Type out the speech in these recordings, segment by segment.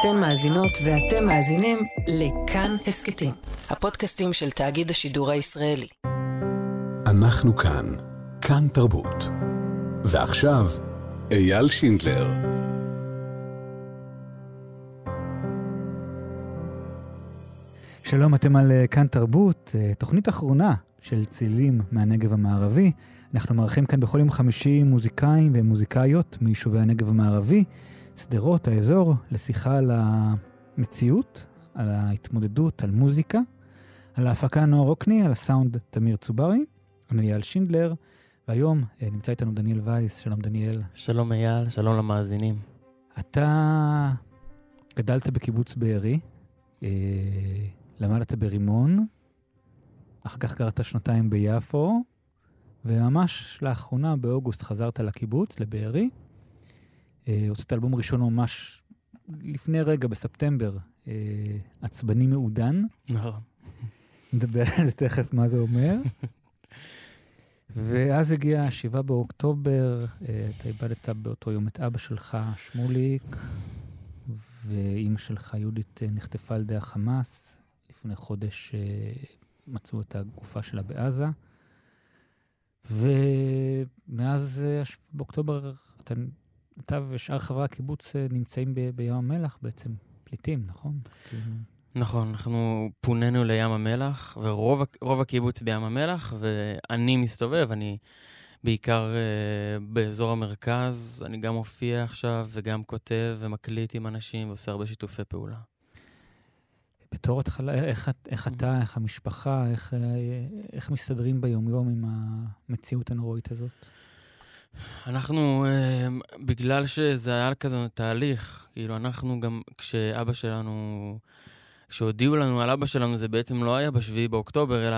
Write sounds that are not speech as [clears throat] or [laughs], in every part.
אתן מאזינות ואתם מאזינים לכאן הסכתים, הפודקאסטים של תאגיד השידור הישראלי. אנחנו כאן, כאן תרבות. ועכשיו, אייל שינדלר. שלום, אתם על אה, כאן תרבות, אה, תוכנית אחרונה של צילים מהנגב המערבי. אנחנו מארחים כאן בכל יום חמישי מוזיקאים ומוזיקאיות מיישובי הנגב המערבי, שדרות, האזור, לשיחה על המציאות, על ההתמודדות, על מוזיקה, על ההפקה נועה רוקני, על הסאונד תמיר צוברי, אני אייל שינדלר, והיום אה, נמצא איתנו דניאל וייס. שלום דניאל. שלום אייל, שלום למאזינים. אתה גדלת בקיבוץ בארי, אה, למדת ברימון, אחר כך גרת שנתיים ביפו, וממש לאחרונה, באוגוסט, חזרת לקיבוץ, לבארי. אה, הוצאת אלבום ראשון ממש לפני רגע, בספטמבר, אה, עצבני מעודן. נכון. נדבר על זה תכף מה זה אומר. ואז הגיע ה-7 באוקטובר, אה, אתה איבדת באותו יום את אבא שלך, שמוליק, ואימא שלך, יהודית, נחטפה על ידי החמאס. לפני חודש מצאו את הגופה שלה בעזה. ומאז באוקטובר אתה, אתה ושאר חברי הקיבוץ נמצאים ב, בים המלח בעצם, פליטים, נכון? נכון, אנחנו פונינו לים המלח, ורוב הקיבוץ בים המלח, ואני מסתובב, אני בעיקר uh, באזור המרכז, אני גם מופיע עכשיו וגם כותב ומקליט עם אנשים ועושה הרבה שיתופי פעולה. בתור התחלה, איך, איך אתה, איך המשפחה, איך, איך מסתדרים ביום-יום עם המציאות הנוראית הזאת? אנחנו, אה, בגלל שזה היה כזה תהליך, כאילו אנחנו גם, כשאבא שלנו, כשהודיעו לנו על אבא שלנו, זה בעצם לא היה בשביעי באוקטובר, אלא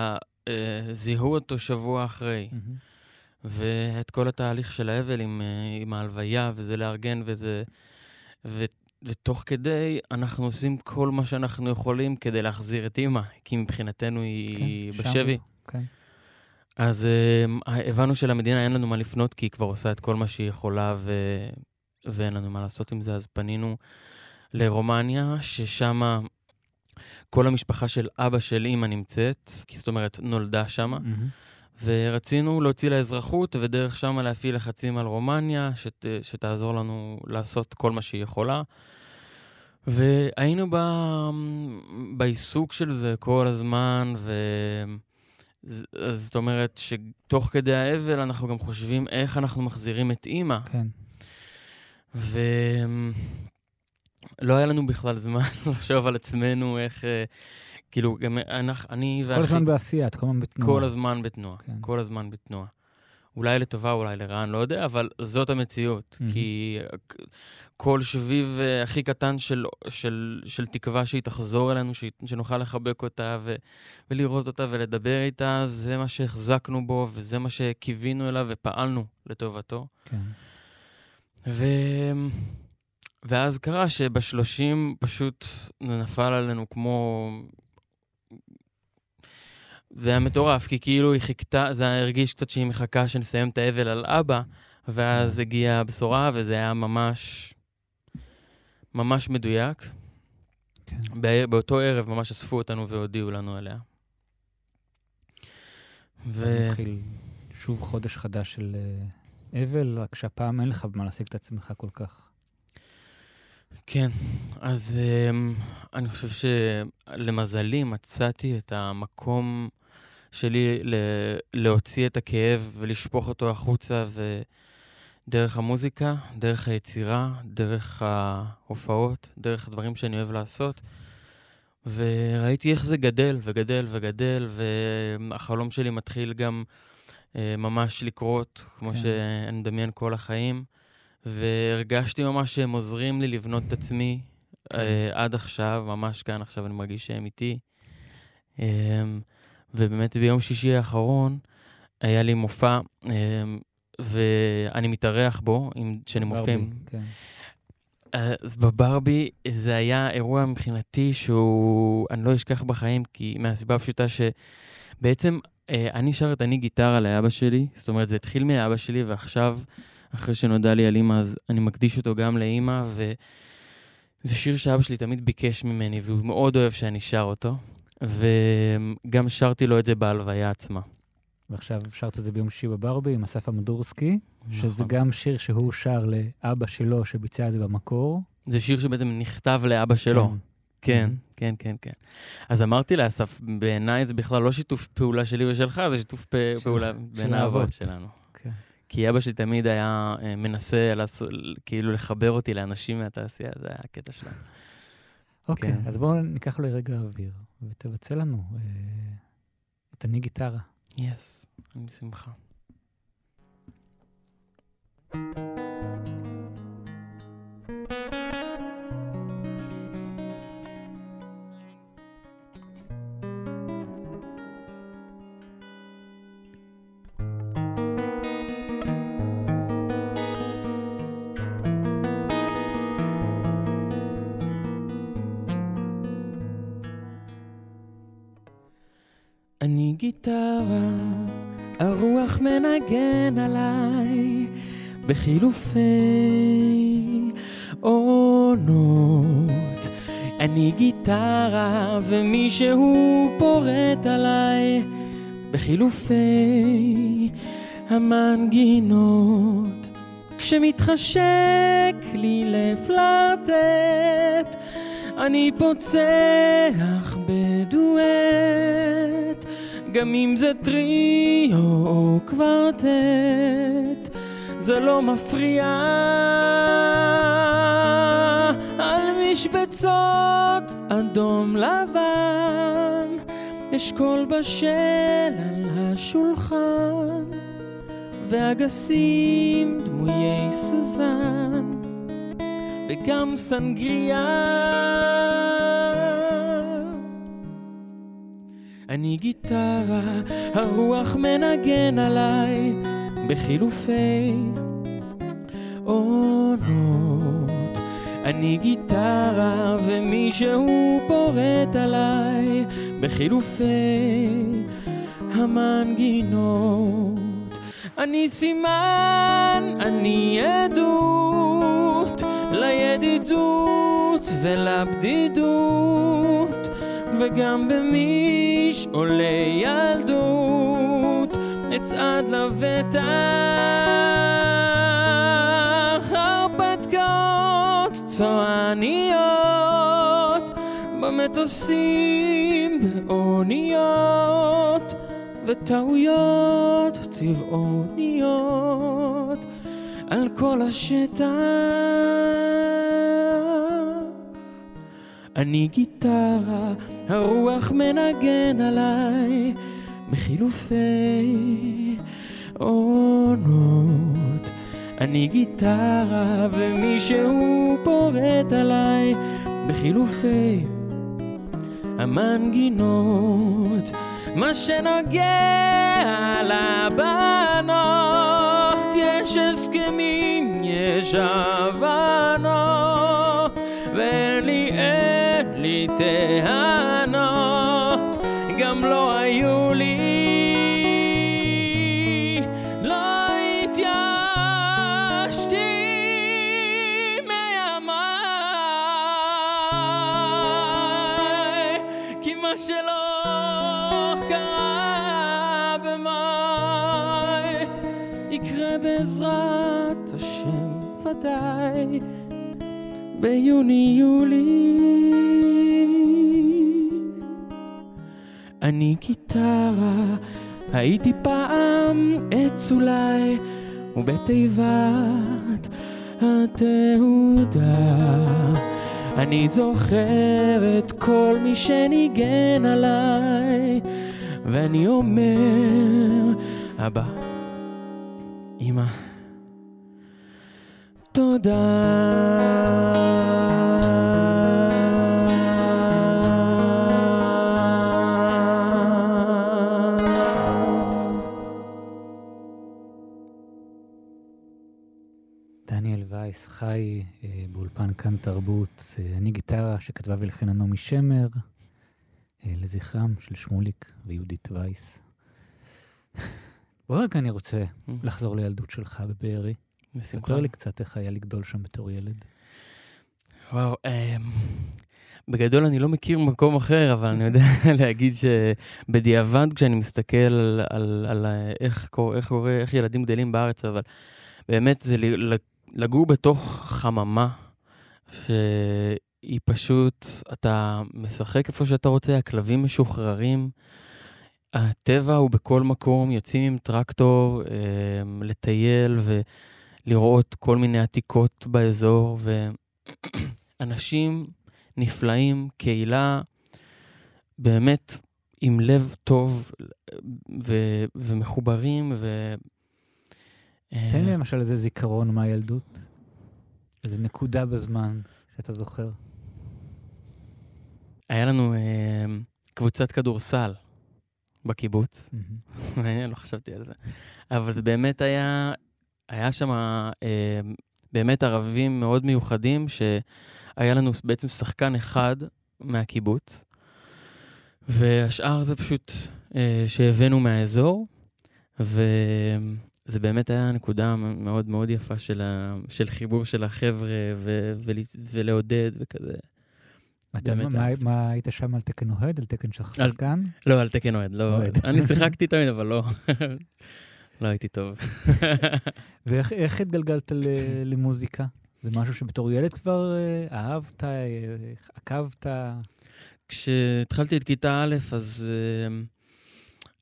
אה, זיהו אותו שבוע אחרי. Mm-hmm. ואת כל התהליך של האבל עם, אה, עם ההלוויה, וזה לארגן, וזה... ו, ותוך כדי, אנחנו עושים כל מה שאנחנו יכולים כדי להחזיר את אימא, כי מבחינתנו היא כן, בשבי. כן. אז uh, הבנו שלמדינה אין לנו מה לפנות, כי היא כבר עושה את כל מה שהיא יכולה, ו... ואין לנו מה לעשות עם זה, אז פנינו לרומניה, ששם כל המשפחה של אבא של אימא נמצאת, כי זאת אומרת, נולדה שם. Mm-hmm. ורצינו להוציא לה אזרחות, ודרך שם להפעיל לחצים על רומניה, שת, שתעזור לנו לעשות כל מה שהיא יכולה. והיינו ב... בעיסוק של זה כל הזמן, ו... אז זאת אומרת שתוך כדי האבל אנחנו גם חושבים איך אנחנו מחזירים את אימא. כן. ולא היה לנו בכלל זמן [laughs] לחשוב על עצמנו איך... אה, כאילו, גם אני ואחי... כל הזמן בעשייה, את כל הזמן בתנועה. כל הזמן בתנועה, כן. כל הזמן בתנועה. אולי לטובה, אולי לרעה, אני לא יודע, אבל זאת המציאות. Mm-hmm. כי כל שביב uh, הכי קטן של, של, של תקווה שהיא תחזור אלינו, ש, שנוכל לחבק אותה ו, ולראות אותה ולדבר איתה, זה מה שהחזקנו בו וזה מה שקיווינו אליו ופעלנו לטובתו. כן. ו... ואז קרה שבשלושים פשוט נפל עלינו כמו זה היה מטורף, כי כאילו היא חיכתה, זה הרגיש קצת שהיא מחכה שנסיים את האבל על אבא, ואז כן. הגיעה הבשורה, וזה היה ממש, ממש מדויק. כן. באותו ערב ממש אספו אותנו והודיעו לנו עליה. ו... התחיל שוב חודש חדש של אה, אבל, רק שהפעם אין לך במה להשיג את עצמך כל כך. כן, אז um, אני חושב שלמזלי מצאתי את המקום שלי ל- להוציא את הכאב ולשפוך אותו החוצה, ודרך המוזיקה, דרך היצירה, דרך ההופעות, דרך הדברים שאני אוהב לעשות. וראיתי איך זה גדל וגדל וגדל, והחלום שלי מתחיל גם אה, ממש לקרות, כמו כן. שאני מדמיין כל החיים. והרגשתי ממש שהם עוזרים לי לבנות את עצמי כן. אה, עד עכשיו, ממש כאן עכשיו אני מרגיש שהם איתי. אה, ובאמת ביום שישי האחרון היה לי מופע, אה, ואני מתארח בו, כשאני מופיע. כן. אז בברבי זה היה אירוע מבחינתי שהוא, אני לא אשכח בחיים, כי מהסיבה הפשוטה שבעצם אה, אני שרת אני גיטרה לאבא שלי, זאת אומרת זה התחיל מאבא שלי ועכשיו, אחרי שנודע לי על אימא, אז אני מקדיש אותו גם לאימא, זה שיר שאבא שלי תמיד ביקש ממני, והוא מאוד אוהב שאני שר אותו, וגם שרתי לו את זה בהלוויה עצמה. ועכשיו שרת את זה ביום שישי בברבי עם אסף אמדורסקי, שזה נכון. גם שיר שהוא שר לאבא שלו שביצע את זה במקור. זה שיר שבעצם נכתב לאבא שלו. כן, כן, כן, כן. אז אמרתי לאסף, בעיניי זה בכלל לא שיתוף פעולה שלי ושלך, זה שיתוף פעולה בין. האבות שלנו. כי אבא שלי תמיד היה אה, מנסה לעשות, כאילו לחבר אותי לאנשים מהתעשייה, זה היה הקטע שלנו. אוקיי, כן. אז בואו ניקח לרגע אוויר, ותבצע לנו אה, את אני גיטרה. יס, עם שמחה. אני גיטרה, הרוח מנגן עליי בחילופי עונות. אני גיטרה ומישהו פורט עליי בחילופי המנגינות. כשמתחשק לי לפלרטט, אני פוצח בדואט, גם אם זה טריו או קוורטט, זה לא מפריע. על משבצות אדום לבן, אשכול בשל על השולחן, ואגסים דמויי סזן. וגם סנגריה. אני גיטרה, הרוח מנגן עליי בחילופי עונות. אני גיטרה ומישהו פורט עליי בחילופי המנגינות. אני סימן, אני עדות לידידות ולבדידות וגם במשעולי ילדות אצעד לבטח הרפתקאות צועניות במטוסים באוניות וטעויות צבעוניות על כל השטח. אני גיטרה, הרוח מנגן עליי בחילופי עונות. אני גיטרה ומישהו פורט עליי בחילופי המנגינות. מה שנוגע לבנות, יש הסכמים, יש הבנות, טענות, גם לא היו לי. לא התייאשתי מימיי, כי מה שלא קרה במאי, יקרה בעזרת השם ודאי ביוני-יולי. אני גיטרה, הייתי פעם עץ אולי, ובתיבת התהודה אני זוכר את כל מי שניגן עליי, ואני אומר, אבא, אמא, תודה. וייס חי אה, באולפן כאן תרבות. אה, אני גיטרה שכתבה ולחנה נעמי שמר, אה, לזכרם של שמוליק ויהודית וייס. בוא רגע, אני רוצה לחזור לילדות שלך בבארי. בשמחה. ספר לי קצת איך היה לגדול שם בתור ילד. וואו, בגדול אני לא מכיר מקום אחר, אבל אני יודע [laughs] להגיד שבדיעבד, כשאני מסתכל על, על, על איך, קורה, איך קורה, איך ילדים גדלים בארץ, אבל באמת זה לגור בתוך חממה, שהיא פשוט, אתה משחק איפה שאתה רוצה, הכלבים משוחררים. הטבע הוא בכל מקום, יוצאים עם טרקטור אה, לטייל ולראות כל מיני עתיקות באזור, ואנשים נפלאים, קהילה באמת עם לב טוב ו- ומחוברים. ו- תן לי למשל איזה זיכרון מהילדות, איזה נקודה בזמן שאתה זוכר. היה לנו אה, קבוצת כדורסל בקיבוץ. מעניין, [laughs] לא חשבתי על זה. אבל זה באמת היה, היה שם אה, באמת ערבים מאוד מיוחדים, שהיה לנו בעצם שחקן אחד מהקיבוץ, והשאר זה פשוט אה, שהבאנו מהאזור, וזה באמת היה נקודה מאוד מאוד יפה של, ה, של חיבור של החבר'ה ו, ו, ולעודד וכזה. אתה, מה, מה היית שם על תקן אוהד, על תקן של שחקן? לא, על תקן אוהד, לא. אוהד. אני [laughs] שיחקתי תמיד, אבל לא. לא הייתי טוב. [laughs] ואיך התגלגלת למוזיקה? זה משהו שבתור ילד כבר אה, אהבת, אה, עקבת? כשהתחלתי את כיתה א', אז uh,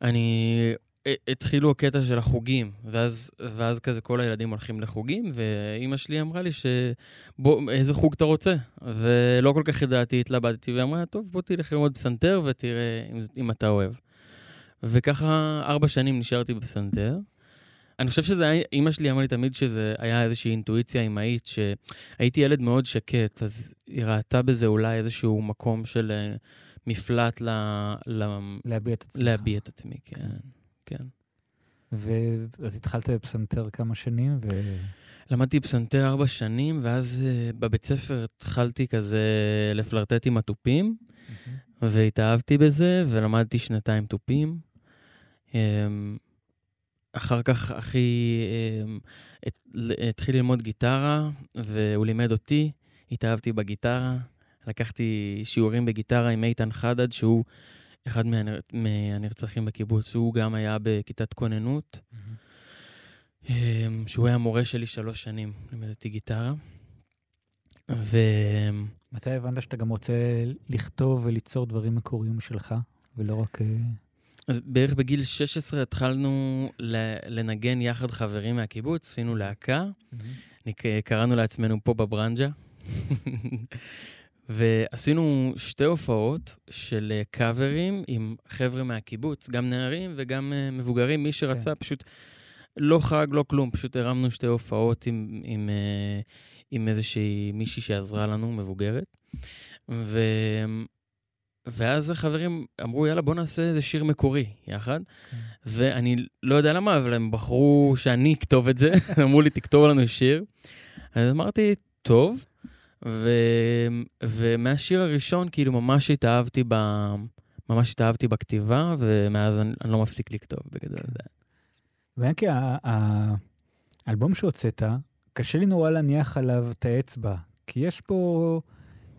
אני התחילו הקטע של החוגים, ואז, ואז כזה כל הילדים הולכים לחוגים, ואימא שלי אמרה לי שבוא, איזה חוג אתה רוצה? ולא כל כך ידעתי, התלבטתי, ואמרה, טוב, בוא תלך ללמוד פסנתר ותראה אם, אם אתה אוהב. וככה ארבע שנים נשארתי בפסנתר. אני חושב שזה היה, אימא שלי אמרה לי תמיד שזה היה איזושהי אינטואיציה אמהית, שהייתי ילד מאוד שקט, אז היא ראתה בזה אולי איזשהו מקום של אה, מפלט ל... ל... להביע את עצמך. להביע את עצמי, כן. כן. ואז התחלת בפסנתר כמה שנים, ו... למדתי פסנתר ארבע שנים, ואז uh, בבית ספר התחלתי כזה לפלרטט עם התופים, mm-hmm. והתאהבתי בזה, ולמדתי שנתיים תופים. Um, אחר כך אחי um, התחיל ללמוד גיטרה, והוא לימד אותי, התאהבתי בגיטרה. לקחתי שיעורים בגיטרה עם איתן חדד, שהוא אחד מהנר... מהנרצחים בקיבוץ, הוא גם היה בכיתת כוננות, mm-hmm. שהוא היה מורה שלי שלוש שנים, לימדתי גיטרה. ו... מתי הבנת שאתה גם רוצה לכתוב וליצור דברים מקוריים שלך, ולא רק... אה, אז בערך בגיל 16 התחלנו לנגן יחד חברים מהקיבוץ, עשינו להקה, mm-hmm. קראנו לעצמנו פה בברנג'ה. ועשינו שתי הופעות של אה, קאברים עם חבר'ה מהקיבוץ, גם נערים וגם אה, מבוגרים, מי שרצה, כן. פשוט לא חג, לא כלום, פשוט הרמנו שתי הופעות עם, עם, אה, עם איזושהי מישהי שעזרה לנו, מבוגרת. ו... ואז החברים אמרו, יאללה, בוא נעשה איזה שיר מקורי יחד. כן. ואני לא יודע למה, אבל הם בחרו שאני אכתוב את זה, [laughs] אמרו לי, תכתוב לנו שיר. אז אמרתי, טוב. ו... ומהשיר הראשון, כאילו, ממש התאהבתי ב... ממש התאהבתי בכתיבה, ומאז אני, אני לא מפסיק לכתוב בגדול. זה. ואנקי, האלבום שהוצאת, קשה לי נורא להניח עליו את האצבע, כי יש פה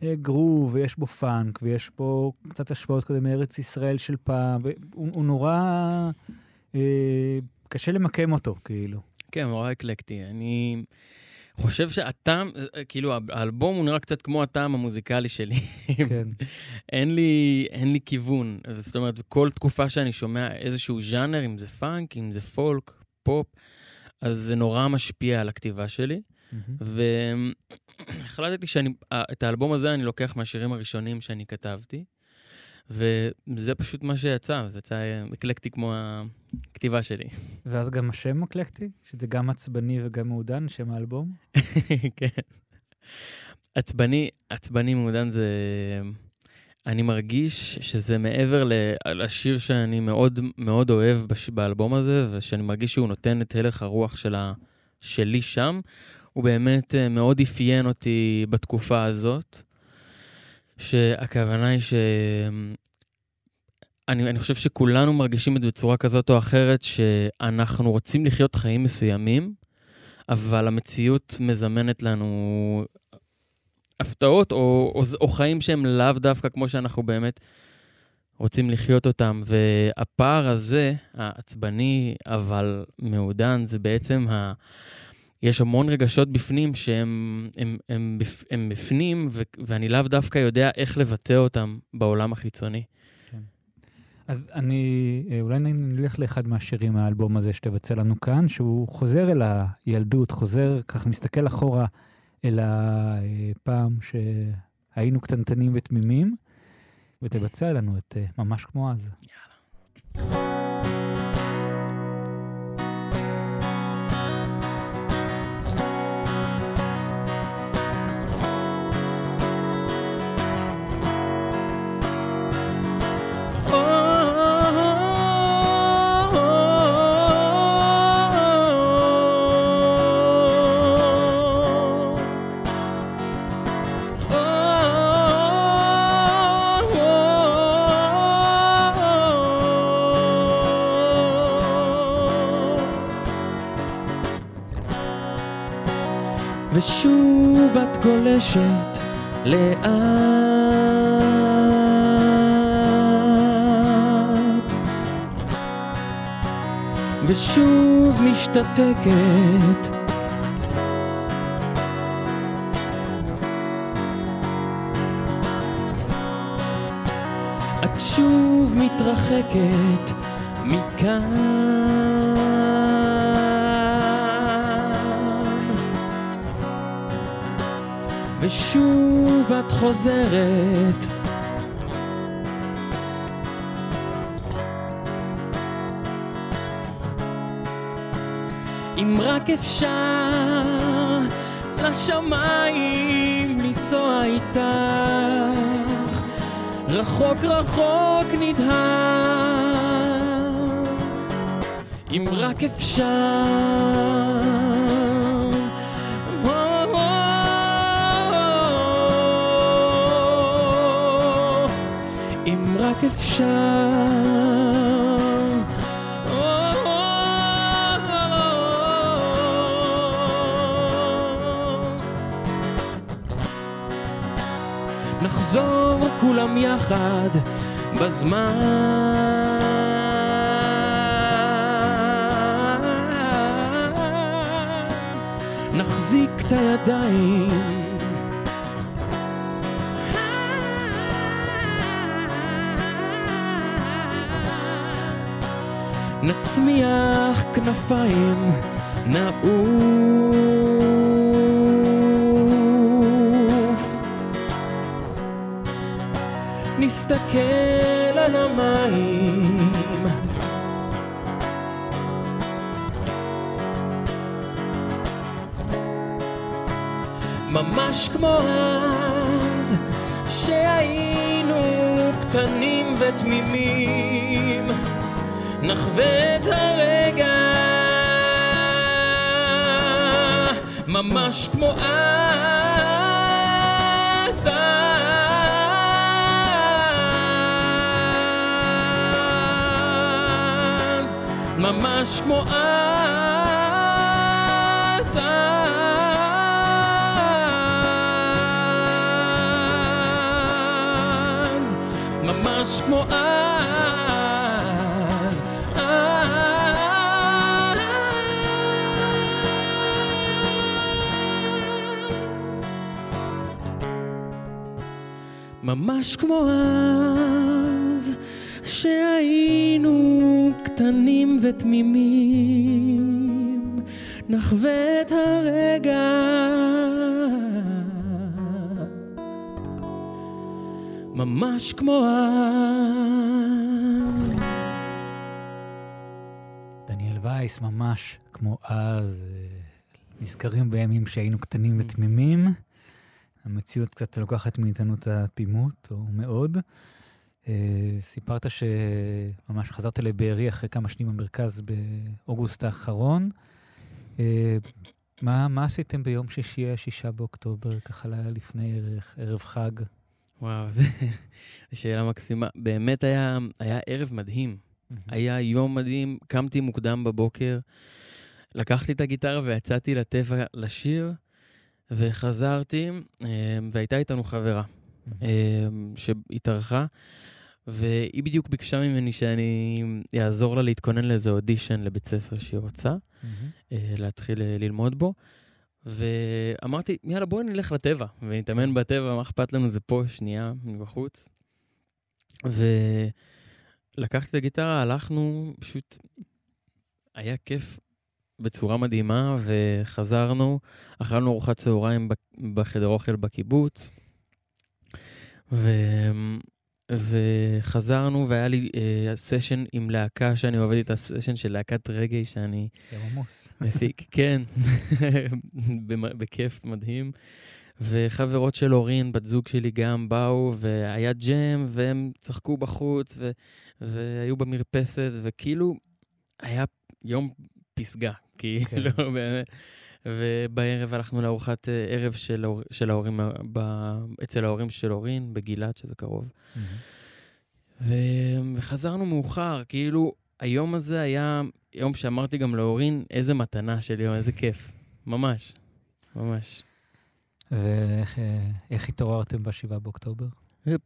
אה, גרוב, ויש בו פאנק, ויש פה קצת השפעות כזה מארץ ישראל של פעם, והוא נורא... אה, קשה למקם אותו, כאילו. כן, נורא אקלקטי. אני... חושב שהטעם, כאילו, האלבום הוא נראה קצת כמו הטעם המוזיקלי שלי. כן. [laughs] אין לי, אין לי כיוון. זאת אומרת, כל תקופה שאני שומע איזשהו ז'אנר, אם זה פאנק, אם זה פולק, פופ, אז זה נורא משפיע על הכתיבה שלי. והחלטתי [clears throat] שאת האלבום הזה אני לוקח מהשירים הראשונים שאני כתבתי. וזה פשוט מה שיצא, זה יצא אקלקטי כמו הכתיבה שלי. ואז גם השם אקלקטי? שזה גם עצבני וגם מעודן, שם האלבום? [laughs] כן. עצבני, עצבני מעודן זה... אני מרגיש שזה מעבר לשיר שאני מאוד מאוד אוהב בש... באלבום הזה, ושאני מרגיש שהוא נותן את הלך הרוח שלה, שלי שם. הוא באמת אה, מאוד אפיין אותי בתקופה הזאת. שהכוונה היא ש... אני, אני חושב שכולנו מרגישים את זה בצורה כזאת או אחרת, שאנחנו רוצים לחיות חיים מסוימים, אבל המציאות מזמנת לנו הפתעות או, או, או חיים שהם לאו דווקא כמו שאנחנו באמת רוצים לחיות אותם. והפער הזה, העצבני אבל מעודן, זה בעצם ה... יש המון רגשות בפנים שהם הם, הם, הם, הם בפנים, ו, ואני לאו דווקא יודע איך לבטא אותם בעולם החיצוני. כן. אז אני, אה, אולי נלך לאחד מהשירים מהאלבום הזה שתבצע לנו כאן, שהוא חוזר אל הילדות, חוזר, ככה מסתכל אחורה אל הפעם שהיינו קטנטנים ותמימים, ותבצע לנו את אה, ממש כמו אז. יאללה. ושוב את גולשת לאט. ושוב משתתקת. את שוב מתרחקת מכאן ושוב את חוזרת. אם רק אפשר לשמיים לנסוע איתך, רחוק רחוק נדהר. אם רק אפשר רק אפשר. נחזור כולם יחד בזמן. נחזיק את הידיים נצמיח כנפיים נעוף. נסתכל על המים. ממש כמו אז שהיינו קטנים ותמימים נחווה את הרגע. ממש כמו אז. אז ממש כמו אז. אז ממש כמו אז ממש כמו אז, שהיינו קטנים ותמימים, נחווה את הרגע. ממש כמו אז. דניאל וייס, ממש כמו אז, נזכרים בימים שהיינו קטנים ותמימים. המציאות קצת לוקחת מאיתנו את התמימות, או מאוד. Uh, סיפרת שממש חזרת לבארי אחרי כמה שנים במרכז באוגוסט האחרון. Uh, מה, מה עשיתם ביום שישי, השישה באוקטובר, ככה לפני ערב, ערב חג? וואו, [laughs] זו שאלה מקסימה. באמת היה, היה ערב מדהים. Mm-hmm. היה יום מדהים, קמתי מוקדם בבוקר, לקחתי את הגיטרה ויצאתי לטבע לשיר. וחזרתי, אה, והייתה איתנו חברה אה, שהתארחה, והיא בדיוק ביקשה ממני שאני אעזור לה להתכונן לאיזה אודישן לבית ספר שהיא רוצה, אה, להתחיל ללמוד בו. ואמרתי, יאללה, בואי נלך לטבע, ונתאמן בטבע, מה אכפת לנו, זה פה, שנייה, מבחוץ. ולקחתי את הגיטרה, הלכנו, פשוט היה כיף בצורה מדהימה, וחזרנו, אכלנו ארוחת צהריים בחדר אוכל בקיבוץ, ו... וחזרנו, והיה לי אה, סשן עם להקה שאני עובד איתה, סשן של להקת רגעי שאני... עמוס. מפיק, [laughs] כן, בכיף מדהים. וחברות של אורין, בת זוג שלי, גם באו, והיה ג'ם, והם צחקו בחוץ, ו... והיו במרפסת, וכאילו, היה יום פסגה, כאילו, כן. [laughs] באמת. ובערב הלכנו לארוחת אה, ערב של, ההור... של ההורים, ב... אצל ההורים של אורין, בגילת, שזה קרוב. Mm-hmm. ו... וחזרנו מאוחר, כאילו, היום הזה היה יום שאמרתי גם להורין, איזה מתנה של יום, איזה כיף. [laughs] ממש, ממש. ואיך אה, התעוררתם ב-7 באוקטובר?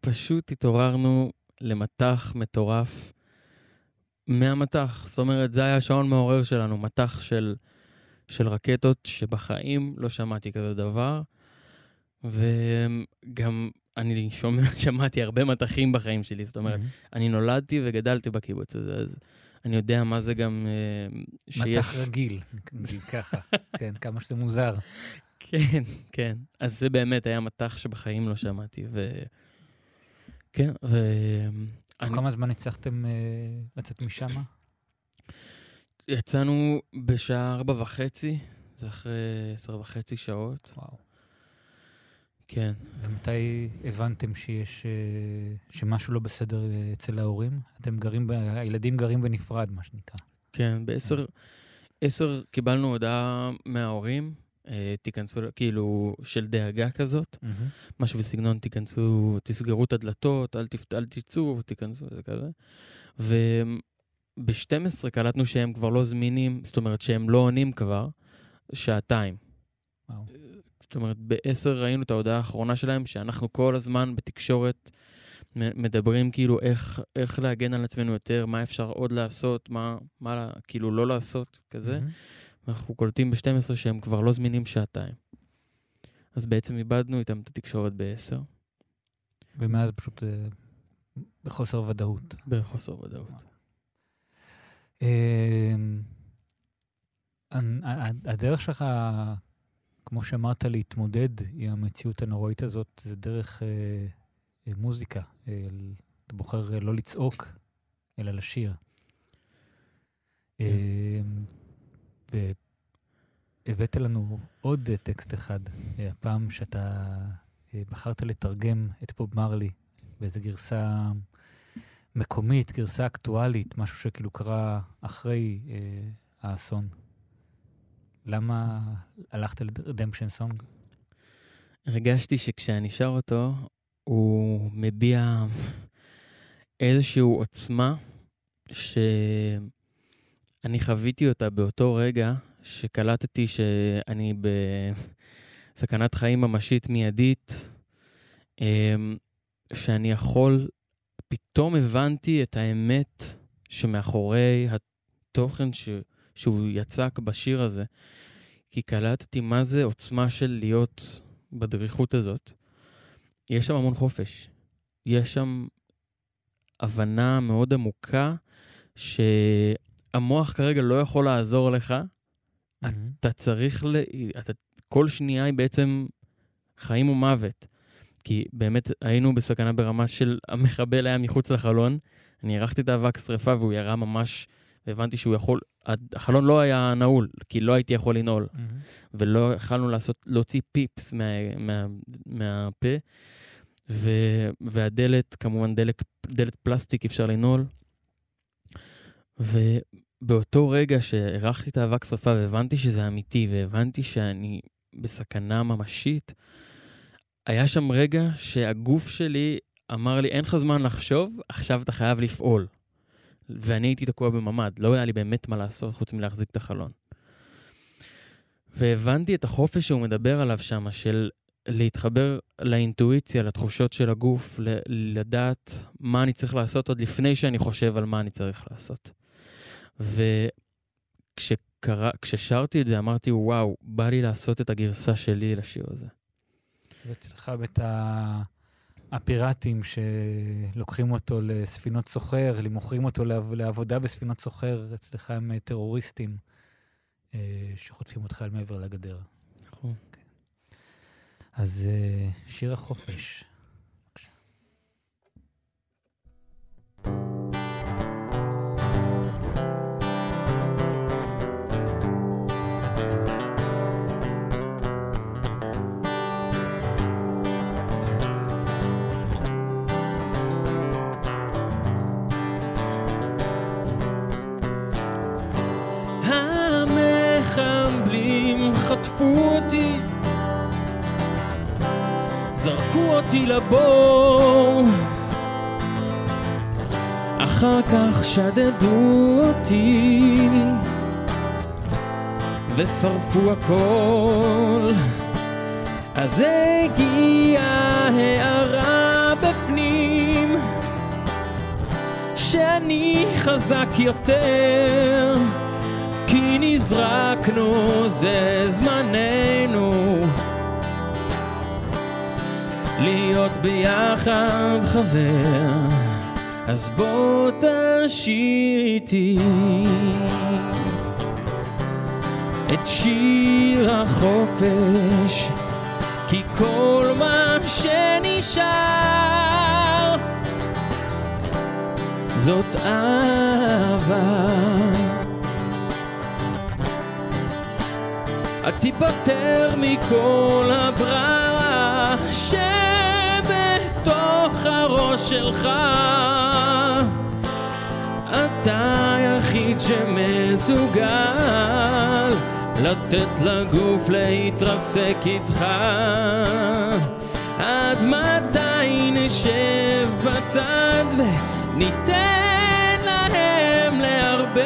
פשוט התעוררנו למטח מטורף מהמטח. זאת אומרת, זה היה השעון מעורר שלנו, מטח של... של רקטות שבחיים לא שמעתי כזה דבר. וגם אני שומע, [laughs] שמעתי הרבה מטחים בחיים שלי, זאת אומרת, mm-hmm. אני נולדתי וגדלתי בקיבוץ הזה, אז אני יודע מה זה גם uh, שיש... מטח רגיל, נגיד ככה, [laughs] כן, כמה שזה מוזר. כן, כן. אז זה באמת היה מטח שבחיים לא שמעתי, ו... כן, ו... תוך אני... כמה זמן הצלחתם uh, לצאת משם? יצאנו בשעה ארבע וחצי, זה אחרי עשר וחצי שעות. וואו. כן. ומתי הבנתם שיש, אה, שמשהו לא בסדר אה, אצל ההורים? אתם גרים, הילדים גרים בנפרד, מה שנקרא. כן, בעשר, עשר קיבלנו הודעה מההורים, אה, תיכנסו, כאילו, של דאגה כזאת, mm-hmm. משהו בסגנון, תיכנסו, תסגרו את הדלתות, אל, תפ, אל תצאו, תיכנסו, זה כזה. וב-12 קלטנו שהם כבר לא זמינים, זאת אומרת שהם לא עונים כבר, שעתיים. וואו. זאת אומרת, ב-10 ראינו את ההודעה האחרונה שלהם, שאנחנו כל הזמן בתקשורת מדברים כאילו איך, איך להגן על עצמנו יותר, מה אפשר עוד לעשות, מה, מה כאילו לא לעשות, כזה. Mm-hmm. אנחנו קולטים ב-12 שהם כבר לא זמינים שעתיים. אז בעצם איבדנו איתם את התקשורת ב-10. ומאז פשוט אה, בחוסר ודאות. בחוסר ודאות. אה, הדרך שלך כמו שאמרת, להתמודד עם המציאות הנוראית הזאת, זה דרך אה, אה, מוזיקה. אה, אתה בוחר אה, לא לצעוק, אלא לשיר. כן. והבאת לנו עוד אה, טקסט אחד, אה, הפעם שאתה אה, בחרת לתרגם את בוב מרלי באיזו גרסה מקומית, גרסה אקטואלית, משהו שכאילו קרה אחרי אה, האסון. למה הלכת לרדמפשן סונג? הרגשתי שכשאני שר אותו, הוא מביע איזושהי עוצמה שאני חוויתי אותה באותו רגע שקלטתי שאני בסכנת חיים ממשית מיידית, אמ, שאני יכול, פתאום הבנתי את האמת שמאחורי התוכן ש... שהוא יצק בשיר הזה, כי קלטתי מה זה עוצמה של להיות בדריכות הזאת. יש שם המון חופש. יש שם הבנה מאוד עמוקה שהמוח כרגע לא יכול לעזור לך. Mm-hmm. אתה צריך, ל... אתה... כל שנייה היא בעצם חיים ומוות. כי באמת היינו בסכנה ברמה של המחבל היה מחוץ לחלון, אני הערכתי את האבק שרפה והוא ירה ממש והבנתי שהוא יכול, החלון לא היה נעול, כי לא הייתי יכול לנעול, mm-hmm. ולא יכלנו לעשות, להוציא פיפס מה, מה, מהפה, ו, והדלת, כמובן דלת, דלת פלסטיק אפשר לנעול. ובאותו רגע שהערכתי את האבק שרפה והבנתי שזה אמיתי, והבנתי שאני בסכנה ממשית, היה שם רגע שהגוף שלי אמר לי, אין לך זמן לחשוב, עכשיו אתה חייב לפעול. ואני הייתי תקוע בממ"ד, לא היה לי באמת מה לעשות חוץ מלהחזיק את החלון. והבנתי את החופש שהוא מדבר עליו שם, של להתחבר לאינטואיציה, לתחושות של הגוף, לדעת מה אני צריך לעשות עוד לפני שאני חושב על מה אני צריך לעשות. וכששרתי את זה, אמרתי, וואו, בא לי לעשות את הגרסה שלי לשיר הזה. ואצלך את הפיראטים שלוקחים אותו לספינות סוחר, מוכרים אותו לעבודה בספינות סוחר, אצלך הם טרוריסטים אה, שחוטפים אותך אל מעבר לגדר. נכון. כן. אז אה, שיר החופש. חטפו אותי לבור. אחר כך שדדו אותי ושרפו הכל. אז הגיעה הערה בפנים שאני חזק יותר כי נזרקנו זה זמננו להיות ביחד חבר, אז בוא תשאיר איתי את שיר החופש, כי כל מה שנשאר זאת אהבה. את תיפטר מכל הבררה ש... הראש שלך. אתה היחיד שמסוגל לתת לגוף להתרסק איתך. עד מתי נשב בצד וניתן להם לערבב?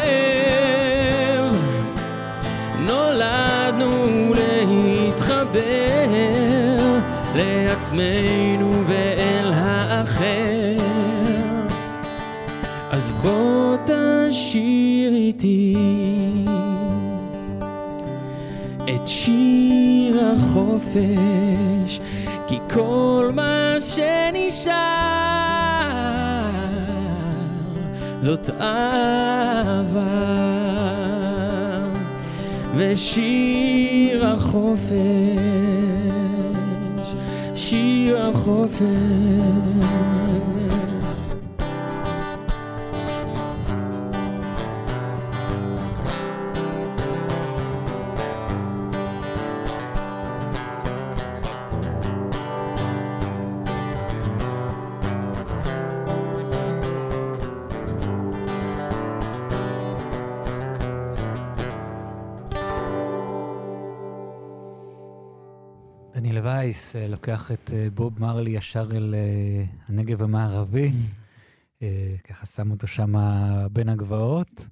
נולדנו להתחבר לעצמנו ואל האחר אז בוא תשאיר איתי את שיר החופש כי כל מה שנשאר זאת אהבה. ושיר החופש שיר החופש. וייס אה, לוקח את אה, בוב מרלי ישר אל אה, הנגב המערבי, mm. ככה שם אותו שם בין הגבעות,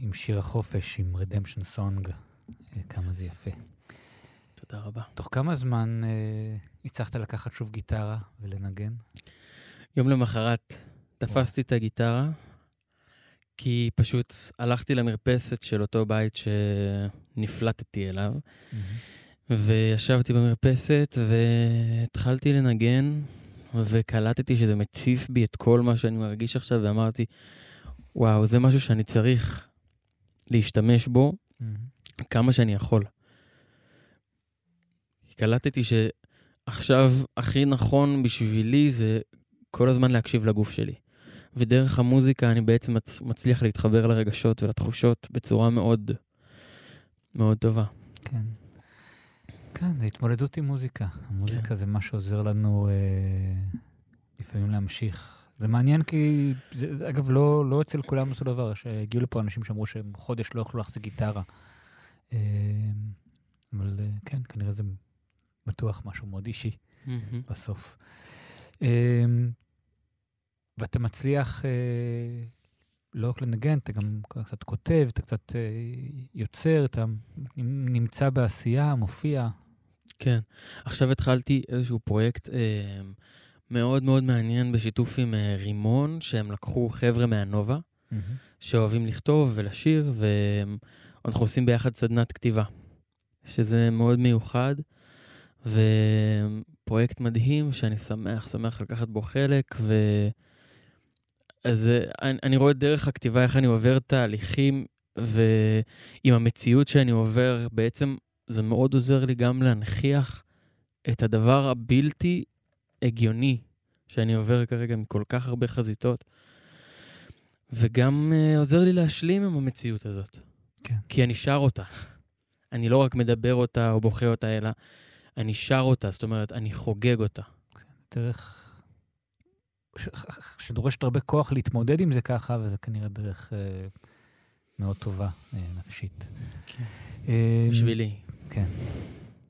עם שיר החופש, עם רדמפשן סונג, כמה זה יפה. תודה רבה. תוך כמה זמן הצלחת לקחת שוב גיטרה ולנגן? יום למחרת תפסתי את הגיטרה, כי פשוט הלכתי למרפסת של אותו בית שנפלטתי אליו. Mm-hmm. וישבתי במרפסת והתחלתי לנגן, וקלטתי שזה מציף בי את כל מה שאני מרגיש עכשיו, ואמרתי, וואו, זה משהו שאני צריך להשתמש בו mm-hmm. כמה שאני יכול. קלטתי שעכשיו הכי נכון בשבילי זה כל הזמן להקשיב לגוף שלי. ודרך המוזיקה אני בעצם מצליח להתחבר לרגשות ולתחושות בצורה מאוד מאוד טובה. כן. כן, זה התמודדות עם מוזיקה. המוזיקה כן. זה מה שעוזר לנו אה, לפעמים להמשיך. זה מעניין כי, זה, זה, אגב, לא, לא אצל כולם אותו דבר, שהגיעו לפה אנשים שאמרו שהם חודש לא יכלו להחזיק גיטרה. אה, אבל אה, כן, כנראה זה בטוח משהו מאוד אישי mm-hmm. בסוף. אה, ואתה מצליח אה, לא רק לנגן, אתה גם קצת כותב, אתה קצת אה, יוצר, אתה נמצא בעשייה, מופיע. כן. עכשיו התחלתי איזשהו פרויקט אה, מאוד מאוד מעניין בשיתוף עם אה, רימון, שהם לקחו חבר'ה מהנובה, mm-hmm. שאוהבים לכתוב ולשיר, ואנחנו עושים ביחד סדנת כתיבה, שזה מאוד מיוחד, ופרויקט מדהים שאני שמח, שמח לקחת בו חלק, ו... אז אה, אני, אני רואה דרך הכתיבה איך אני עובר תהליכים, ועם המציאות שאני עובר, בעצם זה מאוד עוזר לי גם להנכיח את הדבר הבלתי הגיוני שאני עובר כרגע מכל כך הרבה חזיתות, וגם uh, עוזר לי להשלים עם המציאות הזאת. כן. כי אני שר אותה. אני לא רק מדבר אותה או בוכה אותה, אלא אני שר אותה, זאת אומרת, אני חוגג אותה. דרך ש... שדורשת הרבה כוח להתמודד עם זה ככה, וזה כנראה דרך אה, מאוד טובה, אה, נפשית. כן. אה, בשבילי. כן.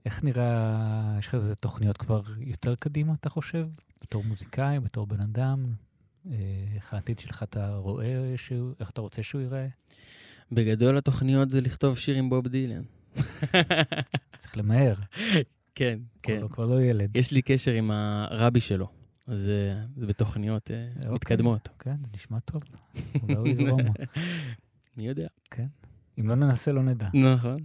איך נראה, יש לך איזה תוכניות כבר יותר קדימה, אתה חושב? בתור מוזיקאי, בתור בן אדם? אה, איך העתיד שלך אתה רואה שהוא, איך אתה רוצה שהוא ייראה? בגדול התוכניות זה לכתוב שיר עם בוב דילן. [laughs] צריך למהר. כן, כן. הוא כבר לא ילד. יש לי קשר עם הרבי שלו. אז זה בתוכניות אה, אוקיי, מתקדמות. כן, זה נשמע טוב. אולי הוא יזרום. [laughs] מי יודע. כן. אם לא ננסה, לא נדע. נכון. [laughs]